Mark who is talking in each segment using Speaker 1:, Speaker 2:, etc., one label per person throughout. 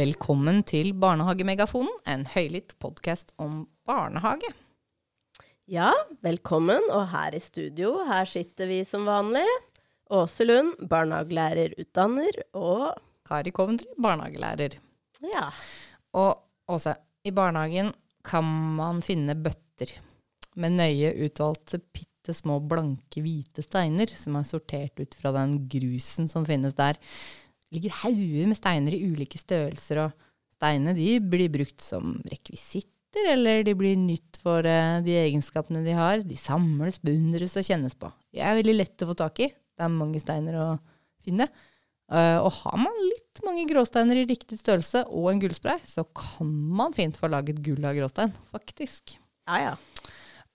Speaker 1: Velkommen til Barnehagemegafonen, en høylytt podkast om barnehage.
Speaker 2: Ja, velkommen. Og her i studio, her sitter vi som vanlig. Åse Lund, barnehagelærer, utdanner, og
Speaker 1: Kari Coventry, barnehagelærer.
Speaker 2: ja.
Speaker 1: Og Åse, i barnehagen kan man finne bøtter med nøye utvalgte bitte små blanke, hvite steiner som er sortert ut fra den grusen som finnes der. Ligger hauger med steiner i ulike størrelser, og steinene de blir brukt som rekvisitter, eller de blir nytt for eh, de egenskapene de har. De samles, beundres og kjennes på. De er veldig lette å få tak i. Det er mange steiner å finne. Eh, og har man litt mange gråsteiner i riktig størrelse og en gullspray, så kan man fint få laget gull av gråstein, faktisk.
Speaker 2: Ja, ja.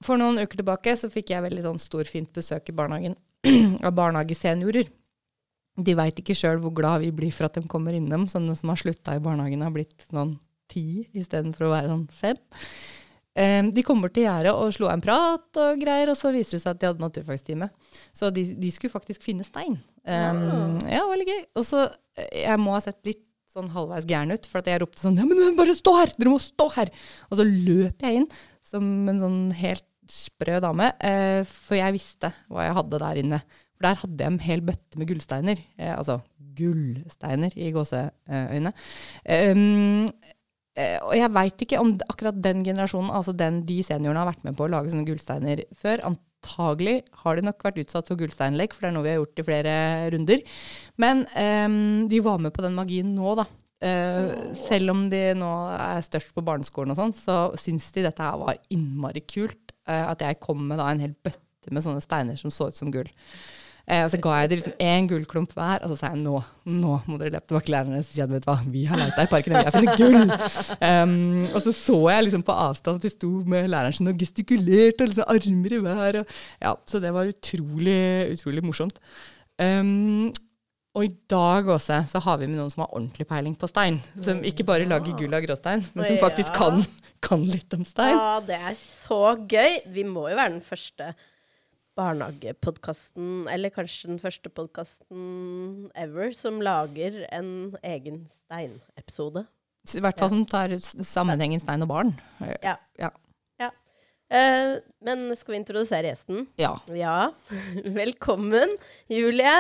Speaker 1: For noen uker tilbake så fikk jeg veldig sånn storfint besøk i barnehagen av barnehageseniorer. De veit ikke sjøl hvor glad vi blir for at de kommer innom. Sånne som har slutta i barnehagen, har blitt noen ti istedenfor å være sånn fem. Eh, de kom bort til gjerdet og slo en prat og greier, og så viser det seg at de hadde naturfagstime. Så de, de skulle faktisk finne stein. Um, ja, veldig gøy. Og så, eh, jeg må ha sett litt sånn halvveis gæren ut, for at jeg ropte sånn Ja, men bare stå her! Dere må stå her! Og så løp jeg inn som en sånn helt sprø dame, uh, for jeg visste hva jeg hadde der inne. For der hadde jeg en hel bøtte med gullsteiner. Eh, altså gullsteiner i gåseøyne. Um, og jeg veit ikke om akkurat den generasjonen, altså den de seniorene har vært med på å lage sånne gullsteiner før. Antagelig har de nok vært utsatt for gullsteinlek, for det er noe vi har gjort i flere runder. Men um, de var med på den magien nå, da. Uh, selv om de nå er størst på barneskolen og sånn, så syns de dette her var innmari kult. Uh, at jeg kom med da en hel bøtte med sånne steiner som så ut som gull. Eh, og så ga jeg dem liksom én gullklump hver, og så sa jeg nå, nå må dere løpe tilbake til lærerne og si at vet du hva, vi har leita i parken og vi har funnet gull. Um, og så så jeg liksom på avstand at de sto med læreren sin og gestikulerte og liksom armer i vær. Og, ja, så det var utrolig, utrolig morsomt. Um, og i dag også så har vi med noen som har ordentlig peiling på stein. Som ikke bare lager gull av gråstein, men som faktisk kan, kan litt om stein.
Speaker 2: Ja, det er så gøy. Vi må jo være den første barnehagepodkasten, eller kanskje den første podkasten ever, som lager en egen steinepisode.
Speaker 1: I hvert fall som tar sammenhengen stein og barn.
Speaker 2: Ja.
Speaker 1: Ja.
Speaker 2: ja. Uh, men skal vi introdusere gjesten?
Speaker 1: ja.
Speaker 2: Ja. Velkommen, Julie.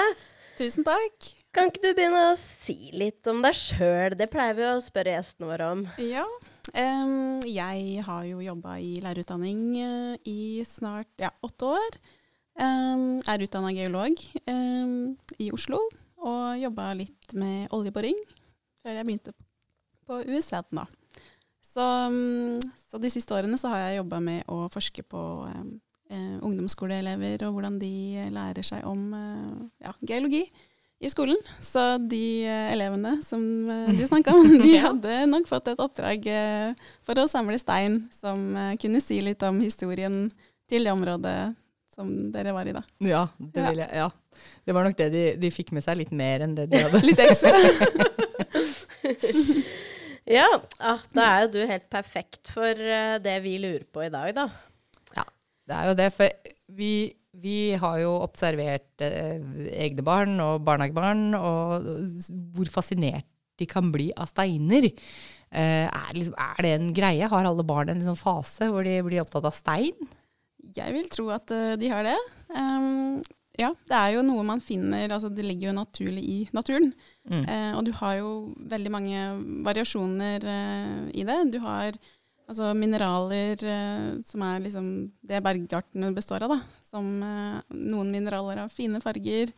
Speaker 3: Tusen takk.
Speaker 2: Kan ikke du begynne å si litt om deg sjøl? Det pleier vi å spørre gjestene våre om.
Speaker 3: Ja, Um, jeg har jo jobba i lærerutdanning uh, i snart ja, åtte år. Em, er utdanna geolog i Oslo og jobba litt med oljeboring før jeg begynte på USAD nå. Så, så de siste årene så har jeg jobba med å forske på eh, ungdomsskoleelever og hvordan de lærer seg om eh, ja, geologi i skolen. Så de eh, elevene som du snakka om, de hadde nok fått et oppdrag for å samle stein som kunne si litt om historien til det området som dere var i da.
Speaker 1: Ja, det
Speaker 3: Ja.
Speaker 1: vil jeg. Ja. Det var nok det de, de fikk med seg litt mer enn det de hadde.
Speaker 3: Litt ekstra.
Speaker 2: Ja, ah, da er jo du helt perfekt for eh, det vi lurer på i dag, da.
Speaker 1: Ja, Det er jo det, for vi, vi har jo observert eh, egne barn og barnehagebarn, og hvor fascinert de kan bli av steiner. Uh, er, liksom, er det en greie? Har alle barn en liksom fase hvor de blir opptatt av stein?
Speaker 3: Jeg vil tro at eh, de har det. Um, ja, det er jo noe man finner, altså det ligger jo naturlig i naturen.
Speaker 1: Mm.
Speaker 3: Eh, og du har jo veldig mange variasjoner eh, i det. Du har altså, mineraler eh, som er liksom det bergartene består av. Da. Som eh, noen mineraler har fine farger.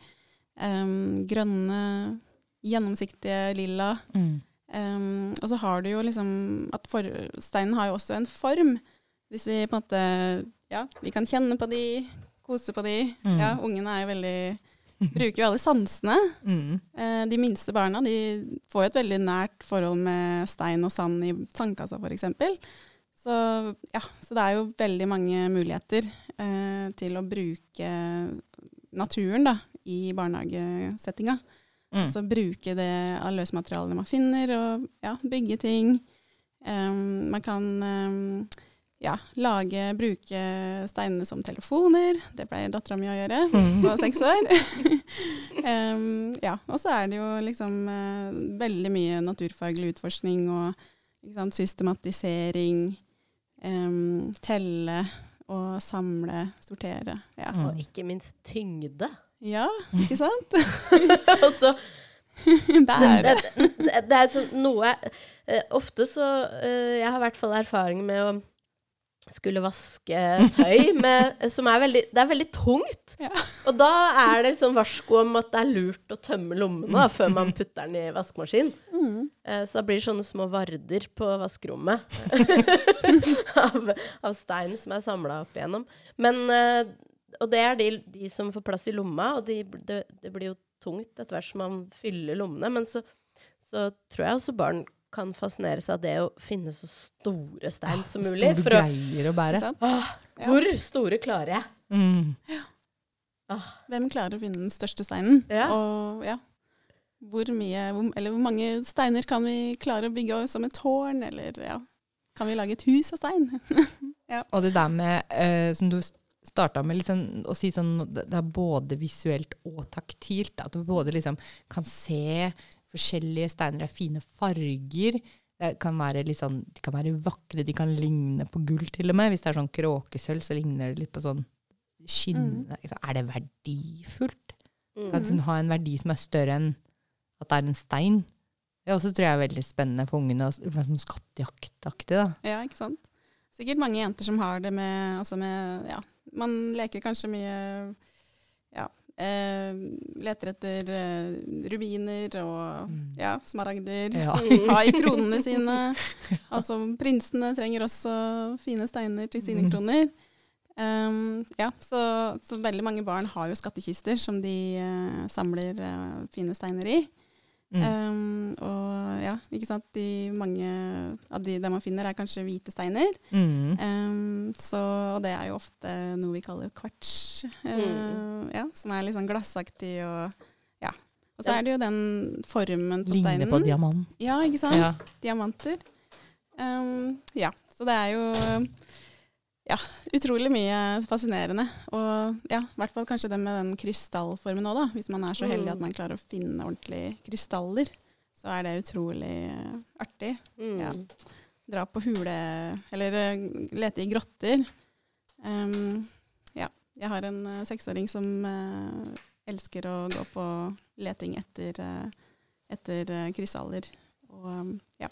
Speaker 3: em, grønne, gjennomsiktige lilla.
Speaker 1: Mm.
Speaker 3: Um, og så har du jo liksom at for, steinen har jo også en form. Hvis vi på en måte Ja, vi kan kjenne på de, kose på de.
Speaker 1: Mm.
Speaker 3: Ja, ungene er jo veldig Bruker jo alle sansene.
Speaker 1: Mm.
Speaker 3: Eh, de minste barna de får jo et veldig nært forhold med stein og sand i sandkassa f.eks. Så, ja, så det er jo veldig mange muligheter eh, til å bruke naturen da, i barnehagesettinga.
Speaker 1: Mm.
Speaker 3: Altså bruke det av løsmaterialene man finner, og ja, bygge ting. Um, man kan um, ja, lage, bruke steinene som telefoner. Det pleier dattera mi å gjøre
Speaker 1: Mm.
Speaker 3: på seks år. um, ja, og så er det jo liksom uh, veldig mye naturfaglig utforskning og ikke sant, systematisering. um, telle og samle, sortere. Ja.
Speaker 1: Mm.
Speaker 2: Og ikke minst tyngde.
Speaker 3: ja, ikke sant?
Speaker 2: og det,
Speaker 3: Bære.
Speaker 2: det, det, det er sånn noe eh, Ofte så uh, Jeg har i hvert fall erfaring med å skulle vaske tøy med, som er veldig Det er veldig tungt.
Speaker 3: Ja.
Speaker 2: Og da er det liksom varsko om at det er lurt å tømme lommene da, før man putter den i vaskemaskinen.
Speaker 3: Mm.
Speaker 2: Eh, Så da blir det sånne små varder på vaskerommet av, av stein som er samla opp igjennom. Men, eh, og det er de, de som får plass i lomma, og de, det, det blir jo tungt etter hvert som man fyller lommene. Men så, så tror jeg også barn kan fascinere seg av det å finne så store stein som mulig.
Speaker 1: Store
Speaker 2: For å,
Speaker 1: greier å bære.
Speaker 3: Ah,
Speaker 2: hvor
Speaker 3: Ja.
Speaker 2: store klarer jeg?
Speaker 1: Mm.
Speaker 2: Åh,
Speaker 3: Hvem klarer å finne den største steinen?
Speaker 2: Ja.
Speaker 3: Og ja, hvor mye, hvor, eller hvor mange steiner kan vi klare å bygge som et tårn, eller ja, kan vi lage et hus av stein?
Speaker 1: Og det der med, eh, som du starta med, liksom, å si sånn, det er både visuelt og taktilt. At du både liksom kan se forskjellige steiner, er fine farger. Det kan sånn, de kan være vakre, de kan ligne på gull til og med. Hvis det er sånn kråkesølv, så ligner det litt på sånn skinnende. Er det verdifullt?
Speaker 2: mm.
Speaker 1: Kan liksom ha en verdi som er større enn at det er en stein? Det også tror jeg er veldig spennende for ungene. Sånn skattejaktaktig, da.
Speaker 3: Ja, ikke sant? Sikkert mange jenter som har det med, altså med ja, man leker kanskje mye ja, eh, leter etter eh, rubiner og ja, smaragder.
Speaker 1: Ja.
Speaker 3: Ha i kronene sine. Altså prinsene trenger også fine steiner til sine
Speaker 1: Mm.
Speaker 3: kroner. Um, ja, så, så veldig mange barn har jo skattekister som de eh, samler eh, fine steiner i.
Speaker 1: Mm.
Speaker 3: Um, og ja, ikke sant. De mange av de der man finner, er kanskje hvite steiner.
Speaker 1: Mm.
Speaker 3: Um, så, og det er jo ofte noe vi kaller kvarts, eh,
Speaker 2: Mm.
Speaker 3: ja, som er litt sånn glassaktig og ja. Og så er det jo den formen på steinen.
Speaker 1: Ligner på diamant.
Speaker 3: Ja, ikke sant.
Speaker 1: Ja.
Speaker 3: Diamanter. Um, ja, så det er jo ja, utrolig mye fascinerende. Og ja, i hvert fall kanskje det med den krystallformen òg, da. Hvis man er så heldig
Speaker 2: Mm.
Speaker 3: at man klarer å finne ordentlige krystaller, så er det utrolig eh, artig.
Speaker 2: Mm.
Speaker 3: Ja. Dra på hule Eller eh, lete i grotter. Um, ja. Jeg har en eh, seksåring som uh, elsker å gå på leting etter, uh, etter krystaller. Og um, ja.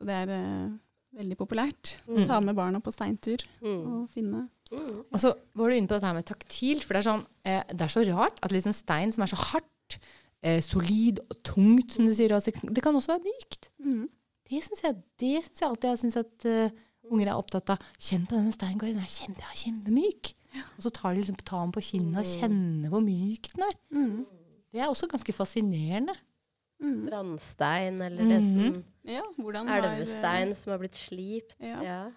Speaker 3: Så det er eh, veldig populært.
Speaker 2: Mm.
Speaker 3: Ta med barna på steintur
Speaker 2: Mm.
Speaker 3: og finne
Speaker 2: Mm.
Speaker 1: Og så var du inne på dette her med taktilt, for det er, sånn, eh, det er så rart at liksom stein som er så hardt, eh, solid og tungt, som du sier, altså, det kan også være mykt.
Speaker 3: mm.
Speaker 1: Det syns jeg, synes jeg alltid jeg synes at uh, unger er opptatt av. Kjenn på denne steinen, den er kjempe, ja, kjempemyk. Og så tar de liksom, tar den på kinnet og kjenner hvor myk den er.
Speaker 3: Mm.
Speaker 1: Det er også ganske fascinerende.
Speaker 3: Mm.
Speaker 2: Strandstein, eller det som
Speaker 1: Mhm.
Speaker 3: Ja, hvordan har,
Speaker 2: Elvestein som har blitt slipt.
Speaker 3: Ja.
Speaker 2: Ja.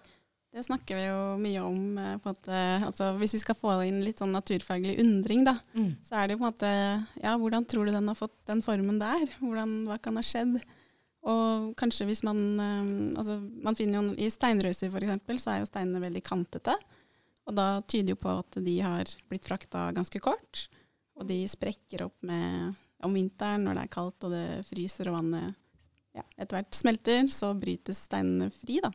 Speaker 3: Det snakker vi jo mye om. eh, måte, altså, hvis vi skal få inn litt sånn naturfaglig undring, da,
Speaker 1: Mm.
Speaker 3: så er det jo på en måte Ja, hvordan tror du den har fått den formen der? Hvordan, hva kan ha skjedd? Og kanskje hvis man eh, Altså, man finner jo I steinrøyser eksempel, så er jo steinene veldig kantete. Og da tyder jo på at de har blitt frakta ganske kort. Og de sprekker opp med om vinteren når det er kaldt og det fryser og vannet ja, etter hvert smelter, så brytes steinene fri, da.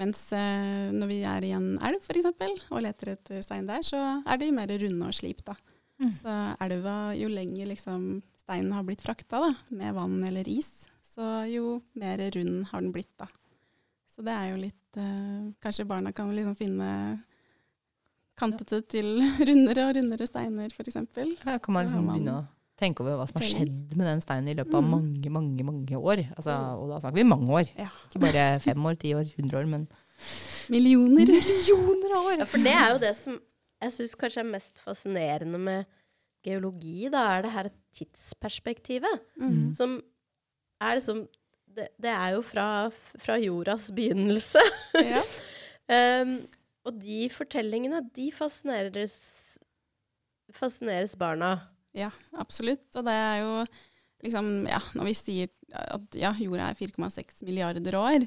Speaker 3: Mens eh, når vi er i en elv f.eks. og leter etter stein der, så er de mer runde og slip. da.
Speaker 1: Mm.
Speaker 3: Så elva, jo lenger liksom, steinen har blitt frakta da, med vann eller is, så jo mer rund har den blitt. da. Så det er jo litt eh, Kanskje barna kan liksom finne kantete til rundere og rundere steiner, f.eks.
Speaker 1: Her kan man liksom begynne å tenke over hva som har skjedd med den steinen i løpet av
Speaker 3: Mm.
Speaker 1: mange, mange mange år. Altså, og da snakker vi mange år.
Speaker 3: Ja.
Speaker 1: Ikke bare fem år, ti år, hundre år, men
Speaker 3: Millioner.
Speaker 1: millioner av år.
Speaker 2: Ja, for det er jo det som jeg syns kanskje er mest fascinerende med geologi, da er det her tidsperspektivet.
Speaker 3: Mm.
Speaker 2: Som er liksom Det, det er jo fra, fra jordas begynnelse.
Speaker 3: Ja.
Speaker 2: Um, og de fortellingene, de fascineres, fascineres barna.
Speaker 3: Ja, absolutt. Og det er jo liksom, ja, når vi sier at ja, jorda er 4,6 milliarder år,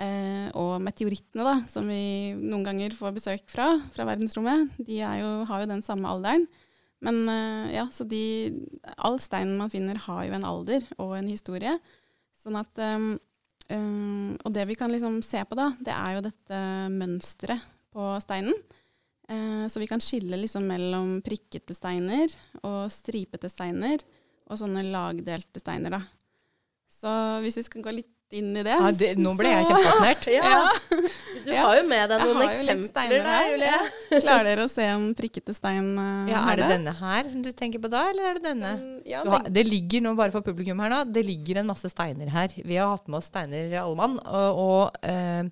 Speaker 3: Eh, og meteorittene, da, som vi noen ganger får besøk fra, fra verdensrommet, de jo, har jo den samme alderen. Men eh, ja, så de All steinen man finner, har jo en alder og en historie. Sånn at um, Og det vi kan liksom se på, da, det er jo dette mønsteret på steinen. Eh, så vi kan skille liksom mellom prikkete steiner og stripete steiner og sånne lagdelte steiner, da. Så hvis vi skal gå litt inn i det
Speaker 1: Ja, det nå ble jeg kjempefascinert.
Speaker 2: Ja. Du
Speaker 3: Ja.
Speaker 2: har jo med deg noen eksempler der, Julie.
Speaker 3: ja. Klarer dere å se en prikkete stein? eh,
Speaker 1: Ja, er det denne her som du tenker på da, eller er det denne?
Speaker 3: Mm, Ja,
Speaker 1: har, det ligger nå, bare for publikum her nå, det ligger en masse steiner her. Vi har hatt med oss steiner alle mann, og, og eh,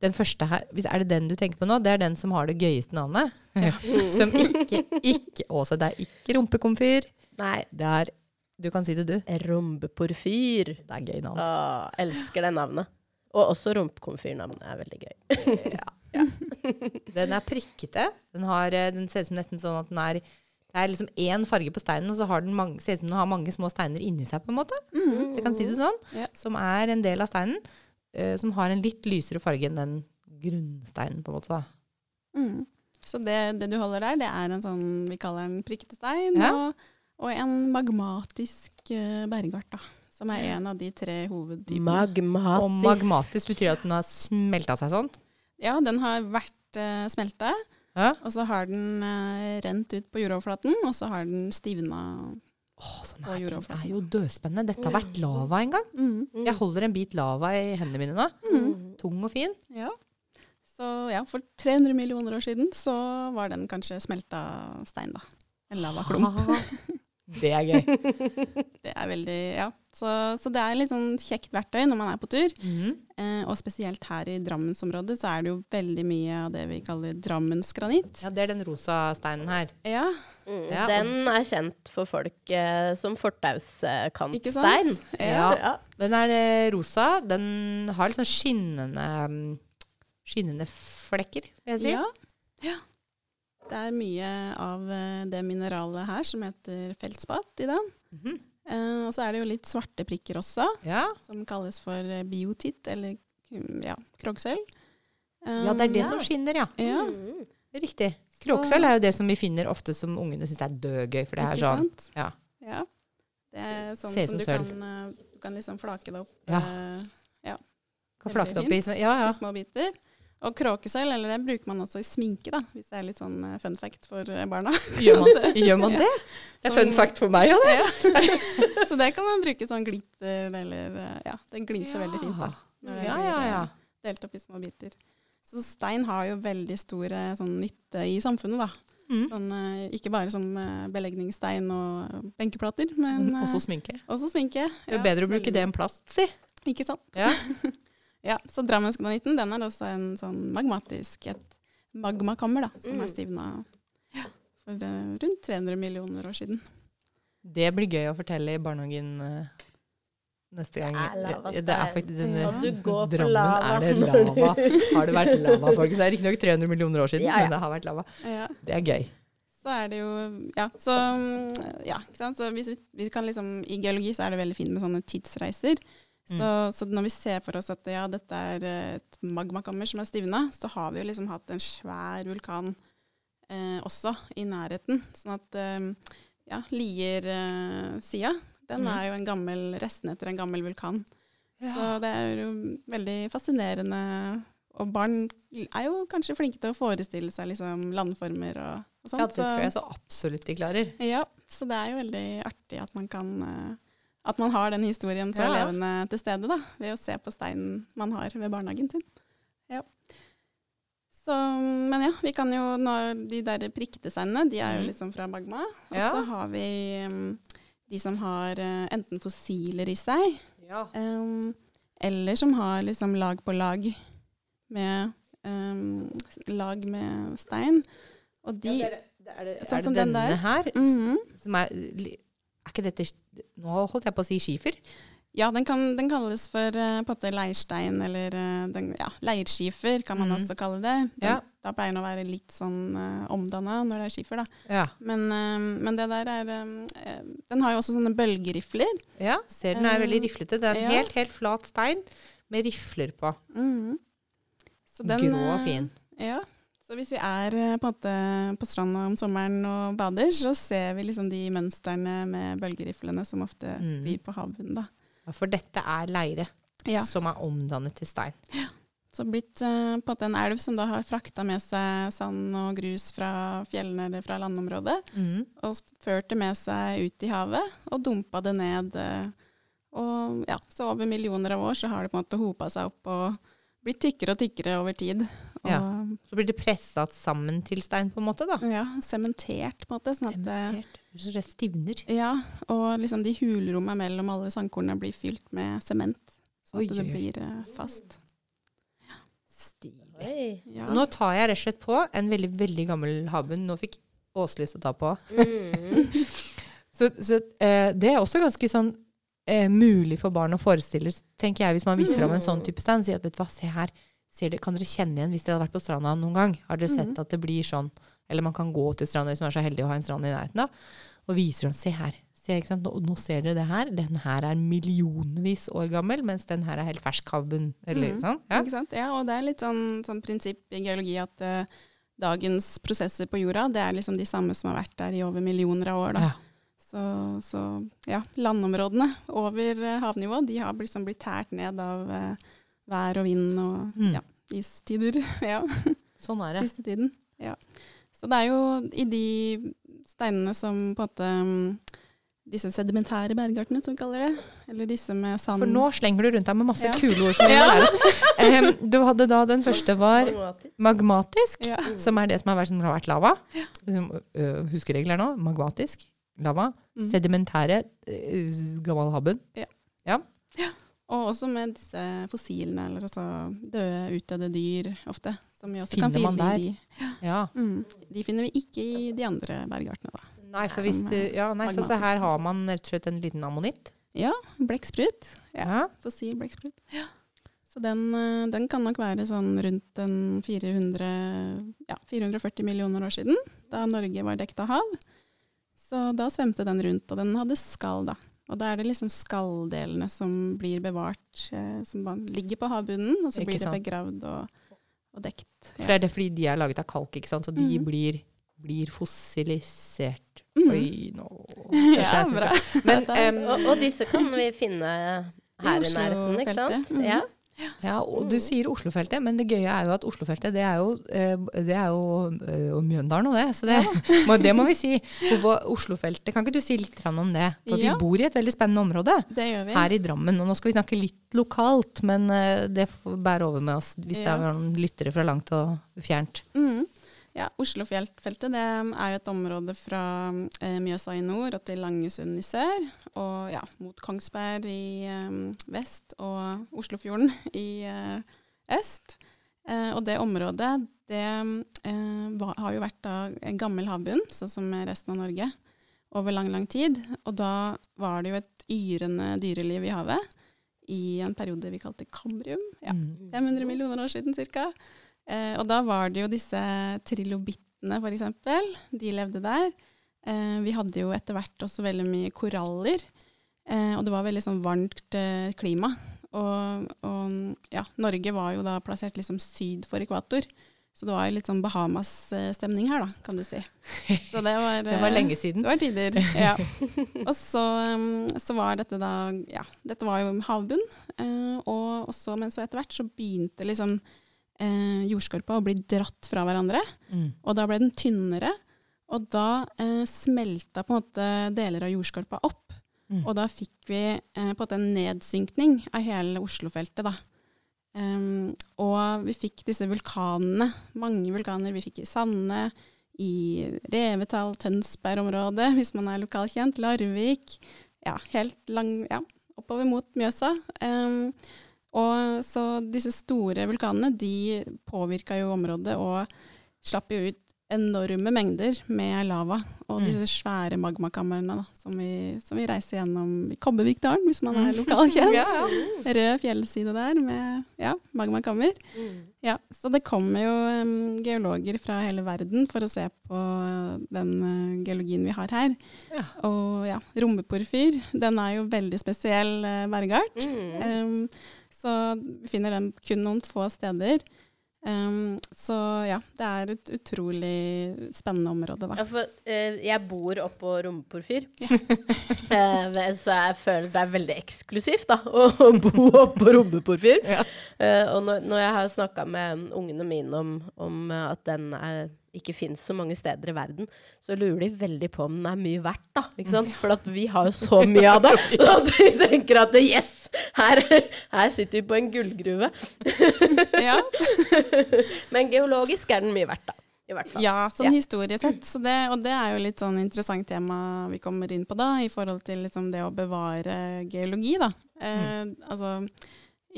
Speaker 1: den første her, er det den du tenker på nå? Det er den som har det gøyeste navnet. som ikke, ikke, Åse, det er ikke rumpekomfyr.
Speaker 2: Nei,
Speaker 1: Det er, du kan si det du,
Speaker 2: rombeporfyr.
Speaker 1: det er gøy navn.
Speaker 2: Åh, elsker det navnet. Og også rumpekomfyrnavnet er veldig gøy. Ja.
Speaker 1: Den er prikkete. Den, har, eh, den ser ut som nesten sånn at den er det er liksom én farge på steinen, og så har den mange, ser ut som den har mange små steiner inni seg. på en måte.
Speaker 3: Mm.
Speaker 1: Så jeg kan si det sånn.
Speaker 3: Ja.
Speaker 1: Som er en del av steinen, eh, som har en litt lysere farge enn den grunnsteinen. på en måte da.
Speaker 3: Mm. Så det, det du holder der, det er en sånn vi kaller den prikkete stein,
Speaker 1: Ja.
Speaker 3: og, og en magmatisk uh, bergart, da. Som er en av de tre hovedtypene.
Speaker 2: Magmatisk.
Speaker 1: Og magmatisk betyr at den har smelta seg sånn.
Speaker 3: Ja, den har vært uh, smelta,
Speaker 1: Ja.
Speaker 3: og så har den eh, rent ut på jordoverflaten, og så har den stivna.
Speaker 1: Åh, sånn
Speaker 3: På
Speaker 1: her ting er jo dødspennende. Dette har vært lava en gang.
Speaker 3: Mm.
Speaker 2: Mm.
Speaker 1: Jeg holder en bit lava i hendene mine nå.
Speaker 2: Mm.
Speaker 1: Tung og fin.
Speaker 3: Ja. Så ja, for 300 millioner år siden så var den kanskje smelta stein, da. En lavaklump.
Speaker 1: Det er gøy.
Speaker 3: Det er veldig, ja. Så, så det er litt sånn kjekt verktøy når man er på tur.
Speaker 1: Mhm.
Speaker 3: Eh, og spesielt her i Drammensområdet så er det jo veldig mye av det vi kaller Drammensgranitt.
Speaker 1: Ja, det er den rosa steinen her.
Speaker 3: Ja,
Speaker 2: Mm.
Speaker 1: Ja,
Speaker 2: Den er kjent for folk eh, som fortauskantstein.
Speaker 1: Ja.
Speaker 2: Ja.
Speaker 1: Den er eh, rosa. Den har litt sånn skinnende, mm, skinnende flekker, vil jeg si.
Speaker 3: Ja. ja. Det er mye av eh, det mineralet her som heter feltspat i den.
Speaker 1: Mhm.
Speaker 3: Eh, og så er det jo litt svarte prikker også,
Speaker 1: ja.
Speaker 3: som kalles for eh, biotitt, eller mm, ja, krogsølv.
Speaker 1: Ja, det er det
Speaker 2: Ja.
Speaker 1: som skinner, ja.
Speaker 3: Ja,
Speaker 2: Mm.
Speaker 1: Riktig. Kroksølv er jo det som vi finner ofte som ungene syns er dødgøy. For det er sånn ja.
Speaker 3: Ja. Det er sånn som
Speaker 1: som
Speaker 3: du
Speaker 1: sølv.
Speaker 3: kan, eh, du kan liksom flake det opp
Speaker 1: Ja.
Speaker 3: eh,
Speaker 1: Kan flake det opp i Ja, ja.
Speaker 3: i små biter. Og kråkesølv, eller det bruker man også i sminke, da, hvis det er litt sånn eh, fun fact for eh, barna.
Speaker 1: Gjør man, gjør man det? Det er fun fact for meg òg, det.
Speaker 3: Ja. Så det kan man bruke sånn glitter, eller eh, Ja, det glinser veldig fint, da. Det
Speaker 1: Ja, ja, ja.
Speaker 3: delt opp i små biter. Så stein har jo veldig stor sånn nytte i samfunnet, da.
Speaker 1: Mm.
Speaker 3: Sånn, ikke bare som belegningsstein og benkeplater, men eh,
Speaker 1: Også sminke.
Speaker 3: også sminke.
Speaker 1: Ja, Det er bedre å bruke det enn plast, si.
Speaker 3: Ikke sant?
Speaker 1: Ja.
Speaker 3: Ja, så Drammensgranitten den er også en sånn magmatisk, et magmakammer, da, som
Speaker 2: Mm.
Speaker 3: er stivna for uh, rundt 300 millioner år siden.
Speaker 1: Det blir gøy å fortelle i barnehagen uh, neste gang.
Speaker 2: Det er lavastein.
Speaker 1: Det er faktisk denne
Speaker 3: Ja.
Speaker 2: Du går på
Speaker 1: Drammen
Speaker 2: lava
Speaker 1: er det lava. Har det vært lava, folkens? Det er riktignok 300 millioner år siden,
Speaker 2: Ja, ja.
Speaker 1: men det har vært lava.
Speaker 3: Ja.
Speaker 1: Det er gøy.
Speaker 3: Så er det jo Ja, så, mm, ja, ikke sant? så hvis vi, vi kan liksom I geologi så er det veldig fint med sånne tidsreiser. Så, så når vi ser for oss at ja, dette er eh, et magmakammer som er stivna, så har vi jo liksom hatt en svær vulkan eh, også i nærheten. Sånn at eh, ja, Lier-sida, den
Speaker 1: mm.
Speaker 3: er jo en gammel resten etter en gammel vulkan. Så det er jo veldig fascinerende. Og barn er jo kanskje flinke til å forestille seg liksom landformer og, og sånt.
Speaker 1: Ja, det tror jeg så absolutt de klarer.
Speaker 3: ja, så det er jo veldig artig at man kan eh, At man har den historien så
Speaker 1: Ja, ja.
Speaker 3: levende til stede, da, ved å se på steinen man har ved barnehagen sin. Ja. Så, men ja, vi kan jo nå De der prikkete de er jo
Speaker 1: Mhm.
Speaker 3: liksom fra magma. Og
Speaker 1: Ja.
Speaker 3: så har vi um, de som har uh, enten fossiler i seg,
Speaker 1: Ja.
Speaker 3: um, eller som har liksom lag på lag med um, lag med stein. Og de
Speaker 1: er det, er det,
Speaker 3: Sånn
Speaker 1: er
Speaker 3: som
Speaker 1: det
Speaker 3: den der.
Speaker 1: her?
Speaker 3: Mhm.
Speaker 1: Som er, li- er ikke dette Nå holdt jeg på å si skifer.
Speaker 3: Ja, den, kan, den kalles for uh, leirstein, eller uh, den, ja, leirskifer kan man
Speaker 1: mm.
Speaker 3: også kalle det. Den,
Speaker 1: Ja.
Speaker 3: Da pleier den å være litt sånn uh, omdanna når det er skifer, da.
Speaker 1: Ja.
Speaker 3: Men, uh, men det der er Den har jo også sånne bølgerifler.
Speaker 1: ja. Ser den er veldig riflete. Det er en helt, helt flat stein med rifler på.
Speaker 3: Mm. Så
Speaker 1: Grå og fin.
Speaker 3: Ja. Så hvis vi er eh, på, på stranda om sommeren og bader, så ser vi liksom de mønstrene med bølgeriflene som ofte
Speaker 1: Mm.
Speaker 3: blir på havbunnen. da.
Speaker 1: Ja, For dette er leire
Speaker 3: Ja.
Speaker 1: som er omdannet til stein.
Speaker 3: Så blitt eh, på en elv som da har frakta med seg sand og grus fra fjellene eller fra landområdet,
Speaker 1: Mm.
Speaker 3: og ført det med seg ut i havet og dumpa det ned. eh, Og ja, så over millioner av år så har det på en måte hopa seg opp og blitt tykkere og tykkere over tid. Og
Speaker 1: Ja. Så blir det pressa sammen til stein, på en måte, da.
Speaker 3: ja, sementert på en måte. Sånn at det,
Speaker 1: Sementert. Så det stivner.
Speaker 3: ja, og liksom de hulrommene mellom alle sandkornene blir fylt med sement. Så at det
Speaker 1: oi,
Speaker 3: blir eh, fast.
Speaker 1: Stilig.
Speaker 3: Ja.
Speaker 1: Nå tar jeg rett og slett på en veldig, veldig gammel havbunn. Nå fikk Åse lyst til å ta på.
Speaker 2: Mm.
Speaker 1: Så, så eh, det er også ganske sånn eh, mulig for barn å forestille, tenker jeg, hvis man viser fram en sånn type stein. Sier at vet du hva, se her. Ser det, kan dere kjenne igjen hvis dere hadde vært på stranda noen gang? Har dere sett at det blir sånn? Eller man kan gå til stranda hvis man er så heldig å ha en strand i nærheten, da. Og viser dem, se her. Se, ikke sant? Nå, nå ser dere det her. Den her er millionvis år gammel, mens den her er helt fersk havbunn. Eller
Speaker 3: Mhm.
Speaker 1: sånn. Ja.
Speaker 3: Ikke sant? Ja, og det er litt sånn, sånn prinsipp i geologi at uh, dagens prosesser på jorda, det er liksom de samme som har vært der i over millioner av år. Da.
Speaker 1: Ja.
Speaker 3: Så, så ja, landområdene over eh, havnivå, de har liksom blitt tært ned av eh, vær og vind og
Speaker 1: Mm.
Speaker 3: ja, istider. ja,
Speaker 1: Sånn er det.
Speaker 3: siste tiden. Ja. Så det er jo i de steinene som på en måte mm, disse sedimentære bergartene, som vi kaller det. Eller disse med sand.
Speaker 1: For nå slenger du rundt deg med masse
Speaker 3: Ja.
Speaker 1: kule ord som du må
Speaker 3: Ja.
Speaker 1: lære du hadde da den første var
Speaker 2: Magmatisk.
Speaker 3: Ja.
Speaker 1: som er det som har vært, som har vært lava. Ja. ø, Huskeregler nå. Magmatisk, lava.
Speaker 3: Mm.
Speaker 1: Sedimentære, Ja. gammel havbunn.
Speaker 3: Og også med disse fossilene, eller altså døde, utdødde dyr ofte. Som vi også
Speaker 1: Finner
Speaker 3: kan finne i de.
Speaker 1: Ja.
Speaker 3: Mm. De finner vi ikke i de andre bergartene, da.
Speaker 1: Nei, for, hvis du, ja, nei, for så her har man rett og slett en liten ammonitt.
Speaker 3: Ja, blekksprut. Ja.
Speaker 1: Ja.
Speaker 3: Fossil blekksprut. Ja. Så den, eh, den kan nok være sånn rundt en 400, ja, 440 millioner år siden, da Norge var dekket av hav. Så da svømte den rundt, og den hadde skall, da. Og da er det liksom skalldelene som blir bevart, eh, som ligger på havbunnen, og så
Speaker 1: Ikke
Speaker 3: blir det begravd og, og dekt.
Speaker 1: For det er det fordi de er laget av kalk, ikke sant? Så de
Speaker 3: mm.
Speaker 1: blir, blir fossilisert.
Speaker 3: Mm.
Speaker 1: Oi, nå
Speaker 3: Ja, bra.
Speaker 1: Men
Speaker 3: er-
Speaker 2: Og, og disse kan vi finne her i, nærheten, ikke sant?
Speaker 3: Mm.
Speaker 2: Ja.
Speaker 1: Ja, og du sier Oslofeltet, men det gøye er jo at Oslofeltet, det er jo, eh, det er jo eh, og Mjøndalen og det, så det, må, det må vi si. Oslofeltet, kan ikke du si litt om det? For
Speaker 3: Ja.
Speaker 1: vi bor i et veldig spennende område
Speaker 3: Det gjør vi.
Speaker 1: her i Drammen, og nå skal vi snakke litt lokalt, men eh, det bærer over med oss hvis det er noen lyttere fra langt og fjernt.
Speaker 3: Mm. Ja, Oslofjeltfeltet det er et område fra eh, Mjøsa i nord og til Langesund i sør. Og ja, mot Kongsberg i eh, vest og Oslofjorden i eh, øst. Eh, og det området det eh, har jo vært da en gammel havbunn, sånn som resten av Norge, over lang, lang tid. Og da var det jo et yrende dyreliv i havet i en periode vi kalte Kambrium. Ja.
Speaker 1: Mm.
Speaker 3: 500 millioner år siden cirka. Eh, og da var det jo disse trilobittene, eksempel. De levde der. Eh, vi hadde jo etter hvert også veldig mye koraller. Eh, og det var veldig sånn varmt eh, klima. Og, og ja, Norge var jo da plassert liksom syd for ekvator. Så det var jo litt sånn Bahamas-stemning her, da, kan du si. Så det var,
Speaker 1: Det var
Speaker 3: eh,
Speaker 1: lenge siden.
Speaker 3: det var tider, ja. Og så, um, så var dette da Ja, dette var jo havbunn. eh, og, og så, men så etter hvert så begynte liksom eh, jordskorpa å bli dratt fra hverandre.
Speaker 1: Mm.
Speaker 3: Og da ble den tynnere. Og da eh, smelta på en måte deler av jordskorpa opp.
Speaker 1: Mm.
Speaker 3: Og da fikk vi eh, på en måte en nedsynkning av hele Oslofeltet, da. Um, og vi fikk disse vulkanene, mange vulkaner. Vi fikk i Sande, i Revetal, Tønsberg-området, hvis man er lokalkjent, Larvik. Ja, helt lang, ja, oppover mot Mjøsa. Um, og så disse store vulkanene, de påvirka jo området og slapp jo ut enorme mengder med lava. Og
Speaker 1: Mm.
Speaker 3: disse svære magmakamrene som, vi, som vi reiser gjennom i Kobbevik-dalen, hvis man er
Speaker 1: Mm.
Speaker 3: lokalkjent.
Speaker 1: Ja, ja.
Speaker 3: Rød fjellside der med ja, magmakammer.
Speaker 2: Mm.
Speaker 3: Ja, så det kommer jo um, geologer fra hele verden for å se på den uh, geologien vi har her.
Speaker 1: Ja.
Speaker 3: Og ja, rommeporfyr, den er jo veldig spesiell uh, bergart.
Speaker 2: Mm.
Speaker 3: Em, Så vi finner den kun noen få steder. Um, så ja, det er et utrolig spennende område, da.
Speaker 2: Ja, for uh, jeg bor oppå Rommeporfyr, uh, så jeg føler det er veldig eksklusivt da, å, å bo oppå Rommeporfyr.
Speaker 1: Ja.
Speaker 2: Uh, og når, når jeg har snakka med ungene mine om, om at den er, ikke fins så mange steder i verden, så lurer de veldig på om den er mye verdt, da. Ikke sant? For at vi har jo så mye av det. Så at de tenker at yes, her, her sitter vi på en gullgruve.
Speaker 3: Ja,
Speaker 2: Men geologisk er den mye verdt, da. I hvert fall.
Speaker 3: ja sånn
Speaker 2: Ja.
Speaker 3: historiesett. Så det, og det er jo litt sånn interessant tema vi kommer inn på da, i forhold til liksom det å bevare geologi, da. Eh, altså,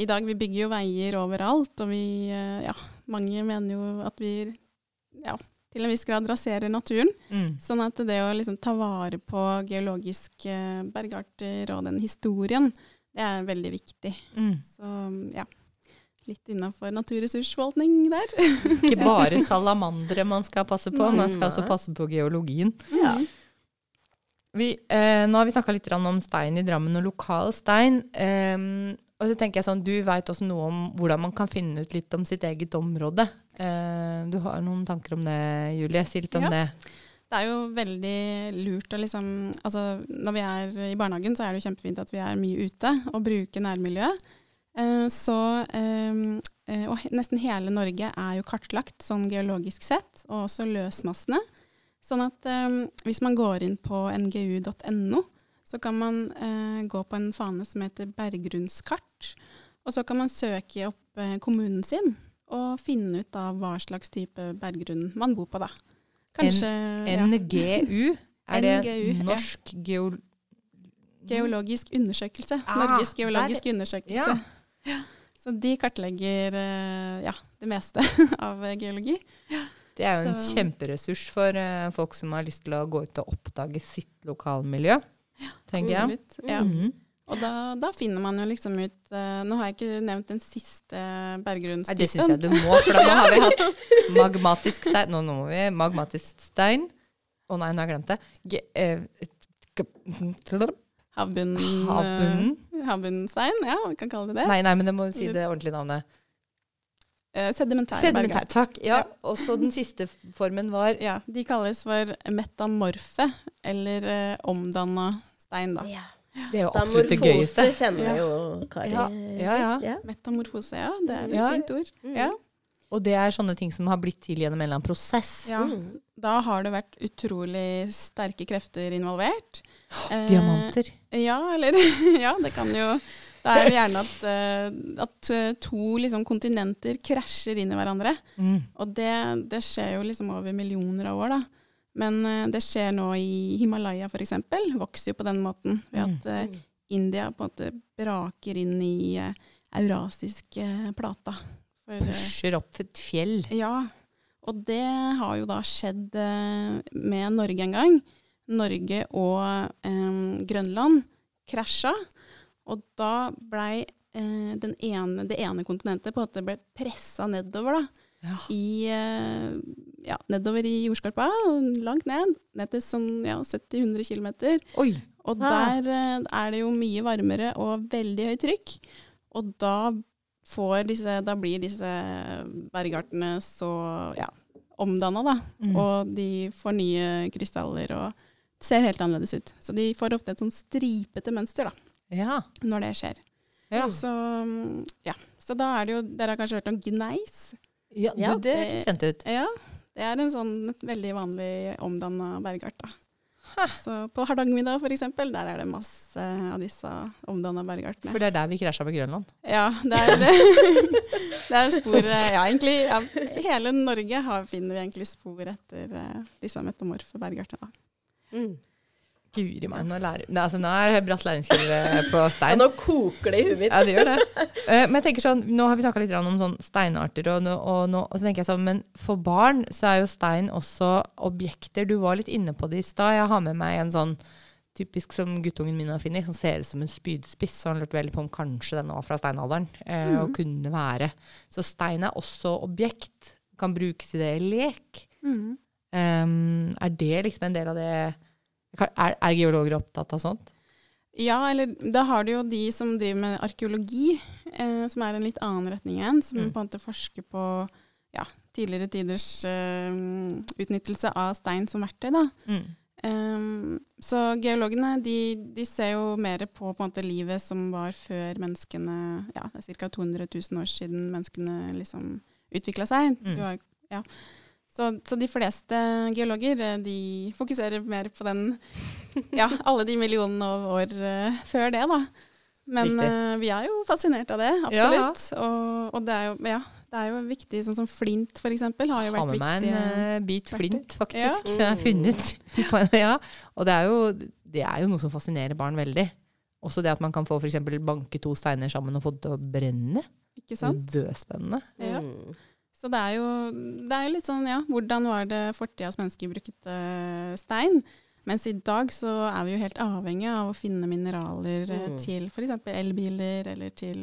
Speaker 3: i dag vi bygger jo veier overalt, og vi, eh, ja, mange mener jo at vi, ja, til en viss grad raserer naturen.
Speaker 1: Mm.
Speaker 3: Sånn at det å liksom ta vare på geologiske bergarter og den historien, det er veldig viktig.
Speaker 1: Mm.
Speaker 3: Så ja, litt innafor naturressursforvaltning der.
Speaker 1: Ikke bare salamandere man skal passe på, man skal også passe på geologien.
Speaker 2: Ja.
Speaker 1: Vi, eh, nå har vi snakka litt om stein i Drammen og lokal stein. ehm, og så tenker jeg sånn, Du veit også noe om hvordan man kan finne ut litt om sitt eget område. Eh, du har noen tanker om det, Julie? Si litt om
Speaker 3: Ja.
Speaker 1: det.
Speaker 3: Det er jo veldig lurt å liksom Altså når vi er i barnehagen, så er det jo kjempefint at vi er mye ute og bruker nærmiljøet. Eh, så eh, eh, Og nesten hele Norge er jo kartlagt sånn geologisk sett, og også løsmassene. Sånn at hvis man går inn på ngu.no, så kan man gå på en fane som heter berggrunnskart. Og så kan man søke opp eh, kommunen sin og finne ut av hva slags type berggrunn man bor på, da. Kanskje ja,
Speaker 1: NGU, er det
Speaker 3: NGU, ja.
Speaker 1: norsk geol...
Speaker 3: geologisk undersøkelse.
Speaker 1: Ah,
Speaker 3: Norges geologiske undersøkelse.
Speaker 1: Ja.
Speaker 3: Så de kartlegger eh, ja, det meste av eh, geologi.
Speaker 1: Det er jo en
Speaker 3: Så-
Speaker 1: kjemperessurs for folk som har lyst til å gå ut og oppdage sitt lokalmiljø, tenker jeg.
Speaker 3: Absolutt. Ja.
Speaker 1: Mhm.
Speaker 3: Og da, da finner man jo liksom ut uh, Nå har jeg ikke nevnt den siste berggrunnstypen.
Speaker 1: Nei, det syns jeg du må, for da, nå har vi hatt magmatisk stein Nå, nå må vi magmatisk stein. Å nei, nå har jeg glemt det. Ge, eh, g-
Speaker 3: Havbunn,
Speaker 1: havbunnen.
Speaker 3: eh, havbunnstein, ja, vi kan kalle det det.
Speaker 1: Nei, nei, men det må si det ordentlige navnet.
Speaker 3: Eh, sedimentære
Speaker 1: Sedimentær. Takk. Ja.
Speaker 3: Ja.
Speaker 1: Og så den siste formen var
Speaker 3: Ja, de kalles for metamorfe, eller eh, omdanna stein, da.
Speaker 2: Ja.
Speaker 1: Det er jo absolutt det gøyeste.
Speaker 2: Metamorfose
Speaker 3: kjenner
Speaker 2: jo Kari.
Speaker 1: Ja, ja, ja.
Speaker 3: Metamorfose, ja. Det er et
Speaker 1: Ja.
Speaker 3: fint ord.
Speaker 2: Mm.
Speaker 3: Ja.
Speaker 1: Og det er sånne ting som har blitt til gjennom en eller annen prosess.
Speaker 3: ja.
Speaker 2: Mm.
Speaker 3: Da har det vært utrolig sterke krefter involvert. Oh,
Speaker 1: Diamanter.
Speaker 3: Ja, eller Ja, det kan jo Det er jo gjerne at, eh, at eh, to liksom, kontinenter krasjer inn i hverandre.
Speaker 1: Mm.
Speaker 3: Og det, det skjer jo liksom over millioner av år, da. Men eh, det skjer nå i Himalaya f.eks. Vokser jo på den måten. Ved at eh,
Speaker 2: Mm.
Speaker 3: India på en måte braker inn i eurasisk eurasiske plata. For, eh,
Speaker 1: Pusher opp et fjell.
Speaker 3: ja, og det har jo da skjedd eh, med Norge en gang. Norge og eh, Grønland krasja, og da blei eh, ene, det ene kontinentet på en måte ble pressa nedover, da.
Speaker 1: Ja.
Speaker 3: I, eh, ja, nedover i jordskorpa, langt ned. Ned til sånn ja, 70-100 km. Og
Speaker 2: Ah.
Speaker 3: der eh, er det jo mye varmere og veldig høyt trykk. Og da, får disse, da blir disse bergartene så ja, omdanna, da.
Speaker 1: Mm.
Speaker 3: Og de får nye krystaller og ser helt annerledes ut. Så de får ofte et sånn stripete mønster da,
Speaker 1: Ja.
Speaker 3: når det skjer.
Speaker 1: Ja.
Speaker 3: Så, mm, ja. så da er det jo Dere har kanskje hørt om gneis?
Speaker 1: Ja
Speaker 2: Ja,
Speaker 1: du, det hørtes kjent ut.
Speaker 3: Ja. Det er en sånn veldig vanlig omdanna bergart. da. Så på Hardangervidda for eksempel, der er det masse av disse omdanna bergartene.
Speaker 1: For det er der vi krasja på Grønland.
Speaker 3: Ja, det er, det er spor eh, Ja, egentlig ja, hele Norge har, finner vi egentlig spor etter eh, disse metamorfe bergartene. Da.
Speaker 2: Mm.
Speaker 1: Guri meg, nå, lærer, Nei, altså, nå er bratt læringskurve på
Speaker 2: Ja,
Speaker 1: stein.
Speaker 2: nå koker det i huet mitt.
Speaker 1: Ja, det gjør det. Eh, men jeg tenker sånn, nå har vi snakka litt om sånn steinarter, og, nå, og, nå, og så tenker jeg sånn, men for barn så er jo stein også objekter. Du var litt inne på det i stad. Jeg har med meg en sånn typisk som guttungen min har funnet, som ser ut som en spydspiss. Så han lurte veldig på om kanskje den var fra steinalderen, eh, og kunne være. Så stein er også objekt. Kan brukes i det i lek. Um, er det liksom en del av det Er, er geologer opptatt av sånt?
Speaker 3: Ja, eller da har du jo de som driver med arkeologi. eh, som er en litt annen retning igjen, som
Speaker 1: Mm.
Speaker 3: på en måte forsker på ja, tidligere tiders eh, utnyttelse av stein som verktøy. Da.
Speaker 1: Mm.
Speaker 3: Um, så geologene de, de ser jo mer på, på måte, livet som var før menneskene Ja, det er ca. 200 000 år siden menneskene liksom utvikla seg.
Speaker 1: Mm.
Speaker 3: Har, ja. Så, så de fleste geologer eh, de fokuserer mer på den Ja, alle de millionene av år uh, før det, da. Men eh, vi er jo fascinert av det,
Speaker 1: Ja.
Speaker 3: absolutt. Og, og det er jo ja, det er jo viktig, sånn som flint for eksempel, har jo vært
Speaker 1: Ha
Speaker 3: Har
Speaker 1: med meg en
Speaker 3: viktig.
Speaker 1: eh, bit flint, faktisk,
Speaker 3: Ja.
Speaker 1: som jeg har funnet. på en- ja. Og det er, jo, det er jo noe som fascinerer barn veldig. Også det at man kan få for eksempel banke to steiner sammen og få det til å brenne.
Speaker 3: Ikke sant?
Speaker 1: Dødspennende.
Speaker 3: Ja.
Speaker 2: Mm.
Speaker 3: Så det er, jo, det er litt sånn, ja, hvordan var det fortidas mennesker brukte stein? Mens i dag så er vi jo helt avhengig av å finne mineraler eh,
Speaker 2: Mm.
Speaker 3: til f.eks. elbiler eller til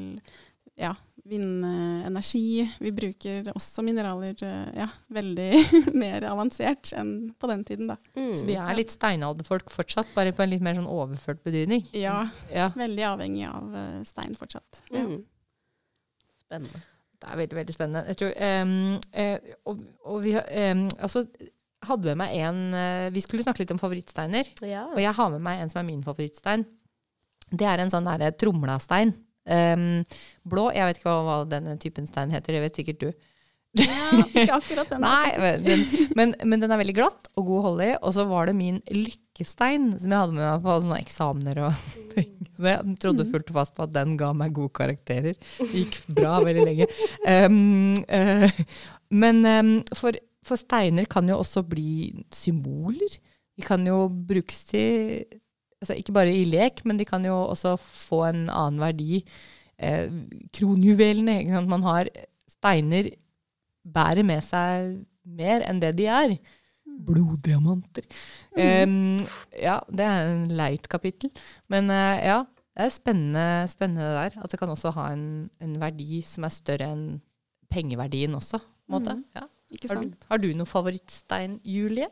Speaker 3: ja, vindenergi. Vi bruker også mineraler eh, ja, veldig mer avansert enn på den tiden, da.
Speaker 2: Mm.
Speaker 1: Så vi er litt steinalderfolk fortsatt, bare på en litt mer sånn overført betydning.
Speaker 3: Ja,
Speaker 1: Ja,
Speaker 3: veldig avhengig av eh, stein fortsatt. Ja.
Speaker 2: Mm. Spennende.
Speaker 1: Det er veldig, veldig spennende. Jeg tror, um, uh, og, og vi ehm, altså, hadde med meg en uh, Vi skulle snakke litt om favorittsteiner.
Speaker 2: Ja.
Speaker 1: Og jeg har med meg en som er min favorittstein. Det er en sånn derre tromlastein. Um, blå. Jeg vet ikke hva, hva denne typen stein heter, det vet sikkert du.
Speaker 3: Ja, ikke akkurat den.
Speaker 1: Nei, men den, men, men den er veldig glatt og god å holde i. Og så var det min lykkestein som jeg hadde med meg på sånne eksamener og ting. Så jeg trodde fullt og fast på at den ga meg gode karakterer. Det gikk bra veldig lenge. Um, uh, men um, for, for steiner kan jo også bli symboler. De kan jo brukes til altså Ikke bare i lek, men de kan jo også få en annen verdi. Eh, kronjuvelene. Man har steiner bærer med seg mer enn det de er. Bloddiamanter. Um, ja, det er en leit kapittel. Men uh, ja, det er spennende, spennende det der. At det kan også ha en, en verdi som er større enn pengeverdien også. På en måte.
Speaker 3: Mm.
Speaker 1: Ja.
Speaker 3: Ikke
Speaker 1: Har, du, har du noen favorittstein, Julie?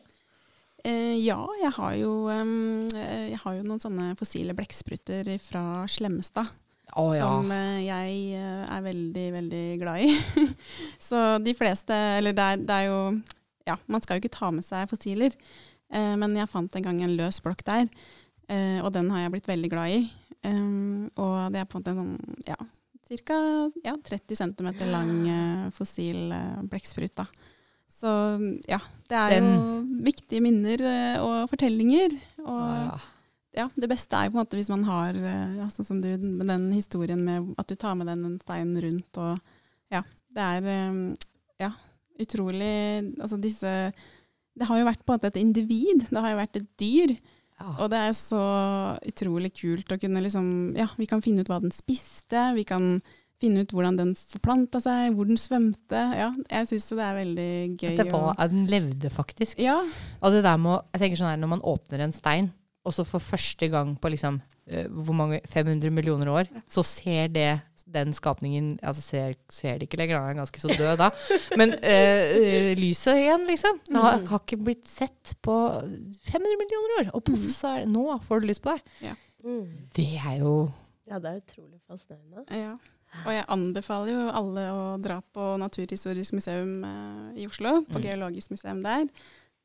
Speaker 3: Eh, ja, jeg har, jo, eh, jeg har jo noen sånne fossile blekkspruter fra Slemmestad.
Speaker 1: Å
Speaker 3: Som eh, jeg er veldig, veldig glad i. så de fleste Eller det er, det er jo Ja, man skal jo ikke ta med seg fossiler. Eh, men jeg fant en gang en løs blokk der, eh, og den har jeg blitt veldig glad i. Um, og det er på en måte en sånn ja, ca. Ja, 30 cm lang eh, fossil eh, blekksprut. Så ja, det er jo viktige minner eh, og fortellinger. Og
Speaker 1: ah, ja.
Speaker 3: ja, det beste er jo på en måte hvis man har ja, sånn som du, med den historien med at du tar med den en stein rundt og Ja, det er ja, utrolig Altså disse Det har jo vært på en måte et individ. Det har jo vært et dyr.
Speaker 1: Ja.
Speaker 3: Og det er så utrolig kult å kunne liksom Ja, vi kan finne ut hva den spiste. Vi kan finne ut hvordan den forplanta seg, hvor den svømte. Ja, jeg syns det er veldig gøy. Etterpå
Speaker 1: var, at den levde faktisk.
Speaker 3: ja,
Speaker 1: Og det der med jeg tenker sånn her, Når man åpner en stein, og så for første gang på liksom, eh, hvor mange, 500 millioner år, så ser det den skapningen altså ser, ser det ikke lenger, han er ganske så død da. Men eh, eh, lyset igjen, liksom. Det har, har ikke blitt sett på 500 millioner år. Og poff, så er det nå får du lyst på det.
Speaker 2: Mm.
Speaker 1: Det er jo
Speaker 2: Ja, det er utrolig fascinerende.
Speaker 3: Ja. Og jeg anbefaler jo alle å dra på Naturhistorisk museum eh, i Oslo, på
Speaker 1: Mm.
Speaker 3: Geologisk museum der.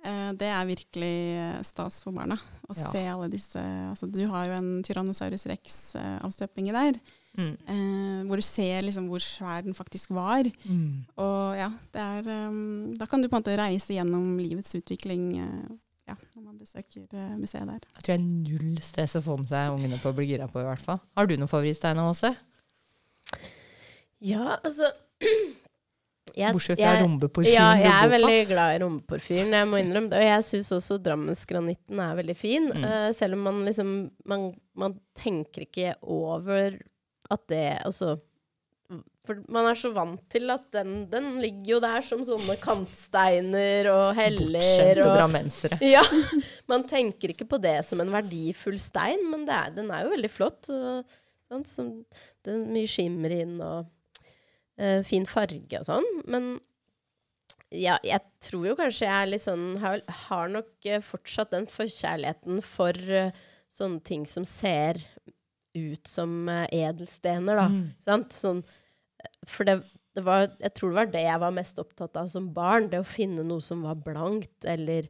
Speaker 3: Eh, det er virkelig eh, stas for barna å
Speaker 1: Ja.
Speaker 3: se alle disse altså, Du har jo en Tyrannosaurus rex-avstøpning der,
Speaker 1: mm.
Speaker 3: eh, hvor du ser liksom hvor svær den faktisk var.
Speaker 1: Mm.
Speaker 3: Og ja, det er um, Da kan du på en måte reise gjennom livets utvikling eh, ja, når man besøker eh, museet der.
Speaker 1: Jeg tror det er null stress å få med seg ungene på å bli gira på, i hvert fall. Har du noen favorittstein, Åse?
Speaker 2: Ja, altså jeg-
Speaker 1: Bortsett fra rombeporfyren
Speaker 2: Ja, jeg er veldig glad i rombeporfyren jeg må innrømme det. Og jeg syns også Drammensgranitten er veldig fin.
Speaker 1: Mm.
Speaker 2: Uh, selv om man liksom man, man tenker ikke over at det Altså For man er så vant til at den, den ligger jo der som sånne kantsteiner og heller
Speaker 1: Bortskjemte drammensere.
Speaker 2: Ja. Man tenker ikke på det som en verdifull stein, men det er, den er jo veldig flott. Og, sånn, som, det er mye skimmer inn og uh, fin farge og sånn. Men ja, jeg tror jo kanskje jeg er sånn Har, har nok eh, fortsatt den forkjærligheten for uh, sånne ting som ser ut som eh, edelstener, da.
Speaker 1: Mm.
Speaker 2: Sant? Sånn, eh, for det, det var Jeg tror det var det jeg var mest opptatt av som barn. Det å finne noe som var blankt, eller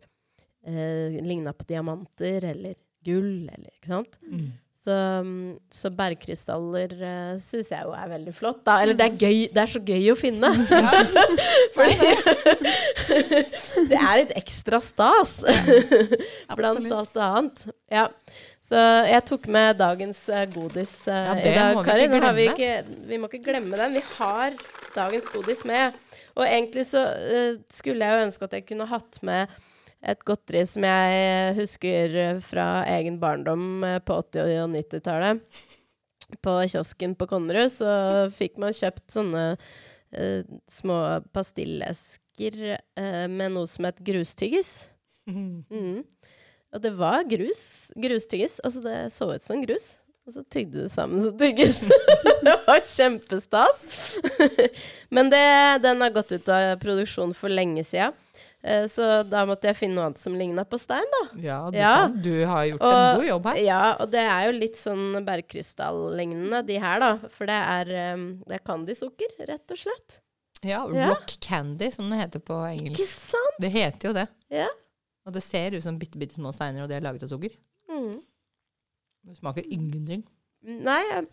Speaker 2: eh, ligna på diamanter, eller gull, eller Ikke sant?
Speaker 1: Mm.
Speaker 2: Så, mm, så bergkrystaller uh, syns jeg jo er veldig flott, da. Eller det er gøy. Det er så gøy å finne. Fordi det er litt ekstra stas. Blant alt annet. Ja. Så jeg tok med dagens eh, godis eh,
Speaker 1: Ja,
Speaker 2: i dag,
Speaker 1: må vi
Speaker 2: vi, ikke, vi må ikke glemme den. Vi har dagens godis med. Og egentlig så uh, skulle jeg jo ønske at jeg kunne hatt med et godteri som jeg husker fra egen barndom på 80- og 90-tallet. På kiosken på Konnerud så fikk man kjøpt sånne uh, små pastillesker uh, med noe som het grustyggis. Mm. Og det var grus. Grustyggis. Altså, det så ut som grus. Og så tygde du sammen som tyggis. det var kjempestas. Men det, den har gått ut av produksjon for lenge sida. Eh, Så da måtte jeg finne noe annet som ligna på stein, da.
Speaker 1: Ja, du,
Speaker 2: Ja.
Speaker 1: Sånn. du har gjort en god jobb her.
Speaker 2: Ja, og det er jo litt sånn bergkrystall-lignende, de her, da. For det er, um, det er candysukker, rett og slett.
Speaker 1: Ja,
Speaker 2: Ja.
Speaker 1: Rock candy, som det heter på engelsk.
Speaker 2: Ikke sant?
Speaker 1: Det heter jo det.
Speaker 2: Ja.
Speaker 1: Og det ser ut som bitte, bitte små steiner, og de er laget av sukker.
Speaker 2: Mm.
Speaker 1: Det smaker ingenting.
Speaker 2: Nei, jeg,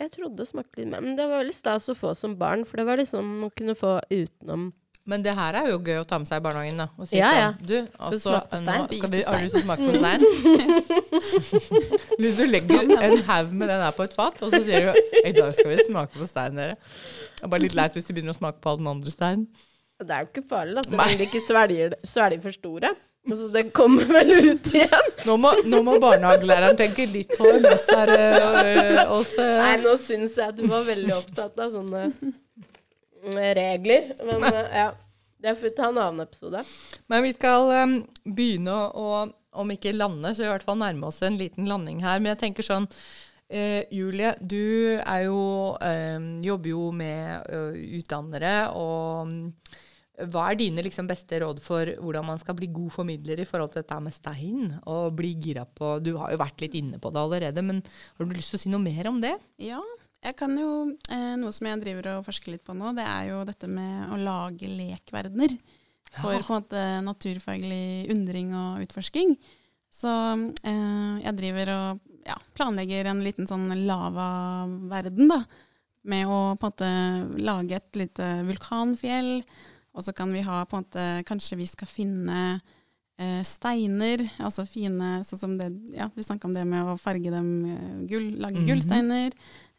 Speaker 2: jeg trodde det smakte litt mer. Men det var veldig stas å få som barn, for det var liksom å kunne få utenom
Speaker 1: Men det her er jo gøy å ta med seg i barnehagen, da. Og si
Speaker 2: Ja, ja.
Speaker 1: sånn Du, altså, nå skal vi, har du lyst til å smake på stein? Hvis du legger en haug med den her på et fat, og så sier du i dag skal vi smake på stein, dere. Det er bare litt leit hvis de begynner å smake på all den andre steinen.
Speaker 2: Det er jo ikke farlig, da, så
Speaker 1: Nei.
Speaker 2: lenge de ikke svelger, det- svelger for store. Altså, det kommer vel ut igjen.
Speaker 1: Nå må, nå må barnehagelæreren tenke litt her øh, øh.
Speaker 2: Nei, nå syns jeg at du var veldig opptatt av sånne regler. Men eh, ja. Det får vi ta en annen episode.
Speaker 1: Men vi skal um, begynne å, om ikke lande, så i hvert fall nærme oss en liten landing her. Men jeg tenker sånn eh, Julie, du jo, eh, jobber jo med ø, utdannere, og hva er dine liksom, beste råd for hvordan man skal bli god formidler i forhold til dette med stein? Og bli gira på Du har jo vært litt inne på det allerede, men har du lyst til å si noe mer om det?
Speaker 3: Ja, jeg kan jo, eh, Noe som jeg driver og forsker litt på nå, det er jo dette med å lage lekverdener. For
Speaker 1: Ja.
Speaker 3: på en måte naturfaglig undring og utforsking. Så eh, jeg driver og ja, planlegger en liten sånn lavaverden, da. Med å på en måte lage et lite vulkanfjell. Og så kan vi ha på en måte Kanskje vi skal finne eh, steiner, altså fine Sånn som det Ja, vi snakka om det med å farge dem eh, gull, lage
Speaker 1: Mhm.
Speaker 3: gullsteiner.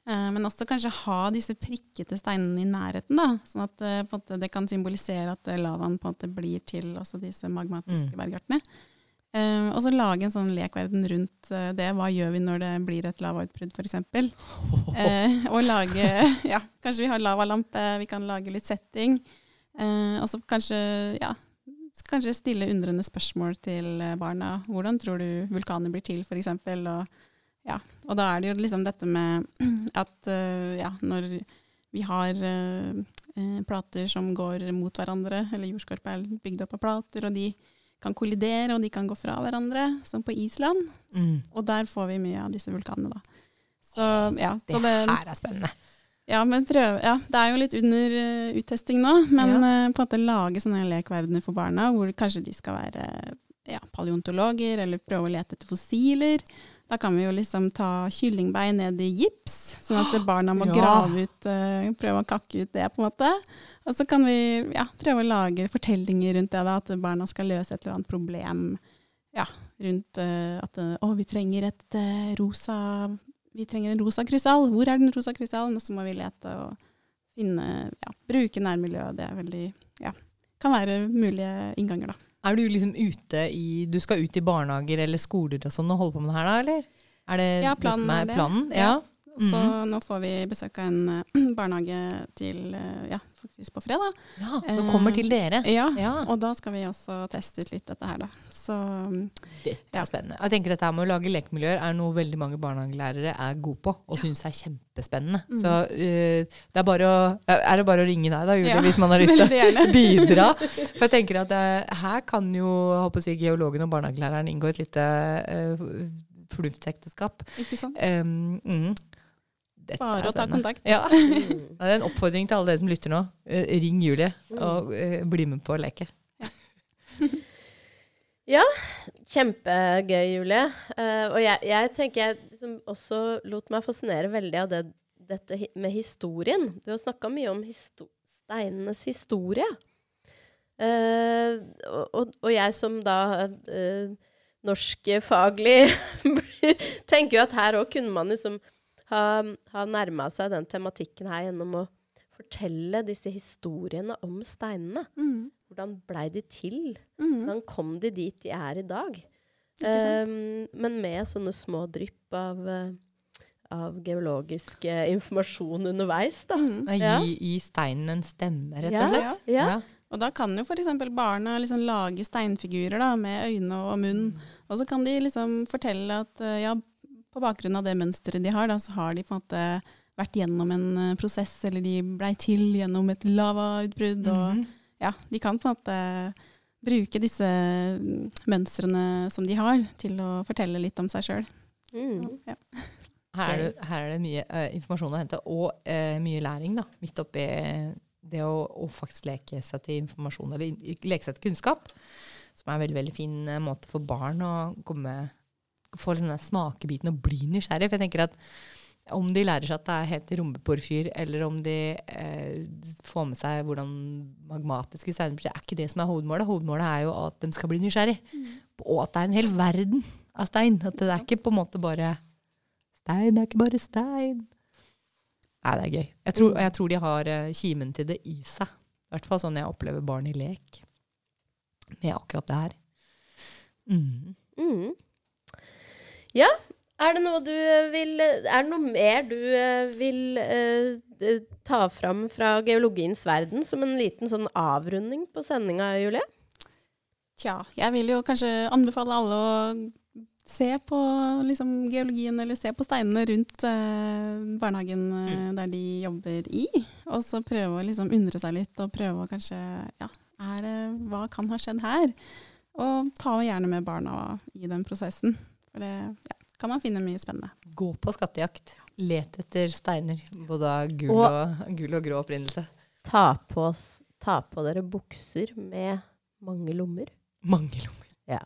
Speaker 3: Eh, men også kanskje ha disse prikkete steinene i nærheten, da. Sånn at eh, måte, det kan symbolisere at eh, lavaen på en måte blir til også disse magmatiske
Speaker 1: Mm.
Speaker 3: bergartene. Eh, og så lage en sånn lekverden rundt eh, det. Hva gjør vi når det blir et lavautbrudd, f.eks.? Eh, og lage Ja, kanskje vi har lavalampe, vi kan lage litt setting. Eh, og så kanskje, ja, kanskje stille undrende spørsmål til eh, barna. Hvordan tror du vulkaner blir til, f.eks.? Og, ja, og da er det jo liksom dette med at eh, ja, når vi har eh, plater som går mot hverandre, eller jordskorpa er bygd opp av plater, og de kan kollidere, og de kan gå fra hverandre, som på Island. Og der får vi mye av disse vulkanene, da. Så ja,
Speaker 1: Det
Speaker 3: så det,
Speaker 1: her er spennende.
Speaker 3: Ja, men prøve, ja, det er jo litt under uh, uttesting nå, men eh, på en måte lage sånne lekverdener for barna, hvor kanskje de skal være ja, paleontologer, eller prøve å lete etter fossiler. Da kan vi jo liksom ta kyllingbein ned i gips, sånn at barna må
Speaker 1: Ja.
Speaker 3: grave ut, uh, prøve å kakke ut det, på en måte. Og så kan vi ja, prøve å lage fortellinger rundt det, da, at barna skal løse et eller annet problem ja, rundt uh, at uh, å, vi trenger et uh, rosa vi trenger en rosa krystall. Hvor er den rosa krystallen? Og så må vi lete og finne, ja, bruke nærmiljøet. Det er veldig, ja, kan være mulige innganger, da.
Speaker 1: Er du liksom ute i Du skal ut i barnehager eller skoler og sånn og holde på med det her, da, eller? Er det
Speaker 3: Ja,
Speaker 1: det
Speaker 3: planen
Speaker 1: som er
Speaker 3: er det.
Speaker 1: planen?
Speaker 3: Ja.
Speaker 1: Ja.
Speaker 3: Så
Speaker 1: mm.
Speaker 3: nå får vi besøk av en eh, barnehage til, eh, ja, faktisk på fredag.
Speaker 1: ja. Nå kommer til dere?
Speaker 3: Ja,
Speaker 1: Ja.
Speaker 3: og da skal vi også teste ut litt dette her, da. Så
Speaker 1: Dette er spennende. Jeg tenker dette med å lage lekemiljøer er noe veldig mange barnehagelærere er gode på og syns er kjempespennende.
Speaker 3: Mm.
Speaker 1: Så uh, det er bare å Er det bare å ringe deg da, Julie,
Speaker 3: Ja,
Speaker 1: hvis man har lyst til å bidra? For jeg tenker at uh, her kan jo jeg håper si, geologen og barnehagelæreren inngå et lite uh, fornuftsekteskap.
Speaker 3: Ikke sant?
Speaker 1: Um, mm. Dette
Speaker 3: Bare å ta kontakt.
Speaker 1: Ja.
Speaker 2: Mm.
Speaker 1: Det er en oppfordring til alle dere som lytter nå. Eh, ring Julie og eh, bli med på å leke.
Speaker 2: Kjempegøy, Julie. Eh, og jeg, jeg tenker jeg liksom også lot meg fascinere veldig av det, dette med historien. Du har snakka mye om histo steinenes historie. Uh, og, og, og jeg som da uh, norskfaglig tenker jo at her òg kunne man liksom ha, har nærma seg den tematikken her gjennom å fortelle disse historiene om steinene.
Speaker 3: Mm.
Speaker 2: Hvordan blei de til?
Speaker 3: Mm.
Speaker 2: Hvordan kom de dit de er i dag? Um, men med sånne små drypp av, eh, av geologisk eh, informasjon underveis, da.
Speaker 3: Mm.
Speaker 1: Gi,
Speaker 2: Ja.
Speaker 1: gi steinen en stemme, rett og slett.
Speaker 2: Ja.
Speaker 3: Og da kan jo f.eks. barna liksom lage steinfigurer da, med øyne og munn. Og så kan de liksom fortelle at eh, ja, på bakgrunn av det mønsteret de har, da, så har de på en måte vært gjennom en eh, prosess, eller de blei til gjennom et lavautbrudd. Og
Speaker 1: Mhm.
Speaker 3: ja, de kan på en måte bruke disse mm, mønstrene som de har, til å fortelle litt om seg sjøl.
Speaker 2: Mm.
Speaker 3: Ja.
Speaker 1: Her, er det, her er det mye uh, informasjon å hente, og uh, mye læring, da. Midt oppi det å, å faktisk leke seg til informasjon, eller leke seg til kunnskap. Som er en veldig, veldig fin måte for barn å komme få liksom den smakebiten og bli nysgjerrig. For jeg tenker at om de lærer seg at det er helt rombeporfyr, eller om de eh, får med seg hvordan magmatiske steiner blir, er ikke det som er hovedmålet. Hovedmålet er jo at de skal bli nysgjerrig. Og at det er en hel verden av stein. At det er ikke på en måte bare Stein er ikke bare stein. Nei, det er gøy. Jeg tror, og jeg tror de har eh, kimen til det i seg. I hvert fall sånn jeg opplever barn i lek med akkurat det her. Mm.
Speaker 2: Mm. Ja, er det noe du eh, vil Er det noe mer du eh, vil eh, eh, ta fram fra geologiens verden som en liten sånn avrunding på sendinga, Julie?
Speaker 3: Tja, jeg vil jo kanskje anbefale alle å se på liksom, geologien, eller se på steinene rundt eh, barnehagen eh, der de jobber i. Og så prøve å liksom undre seg litt, og prøve å kanskje Ja, det, hva kan ha skjedd her? Og ta gjerne med barna i den prosessen. For det ja, kan man finne mye spennende.
Speaker 1: Gå på skattejakt. Let etter steiner. Både av gul
Speaker 2: Og-
Speaker 1: og, gul og grå opprinnelse.
Speaker 2: Ta på, ta på dere bukser med mange lommer.
Speaker 1: Mange lommer.
Speaker 2: Ja.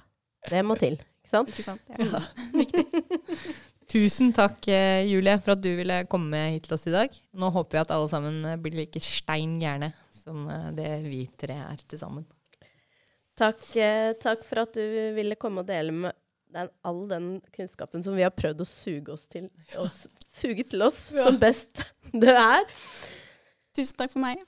Speaker 2: Det må til, ikke sant?
Speaker 3: Ikke sant? Ja.
Speaker 1: Tusen takk, eh, Julie, for at du ville komme hit til oss i dag. Nå håper jeg at alle sammen eh, blir like stein gærne som eh, det vi tre er til sammen.
Speaker 2: Takk, takk for at du ville komme og dele med den, all den kunnskapen som vi har prøvd å suge oss til, oss, suge til oss ja. som best det er.
Speaker 3: Tusen takk for meg.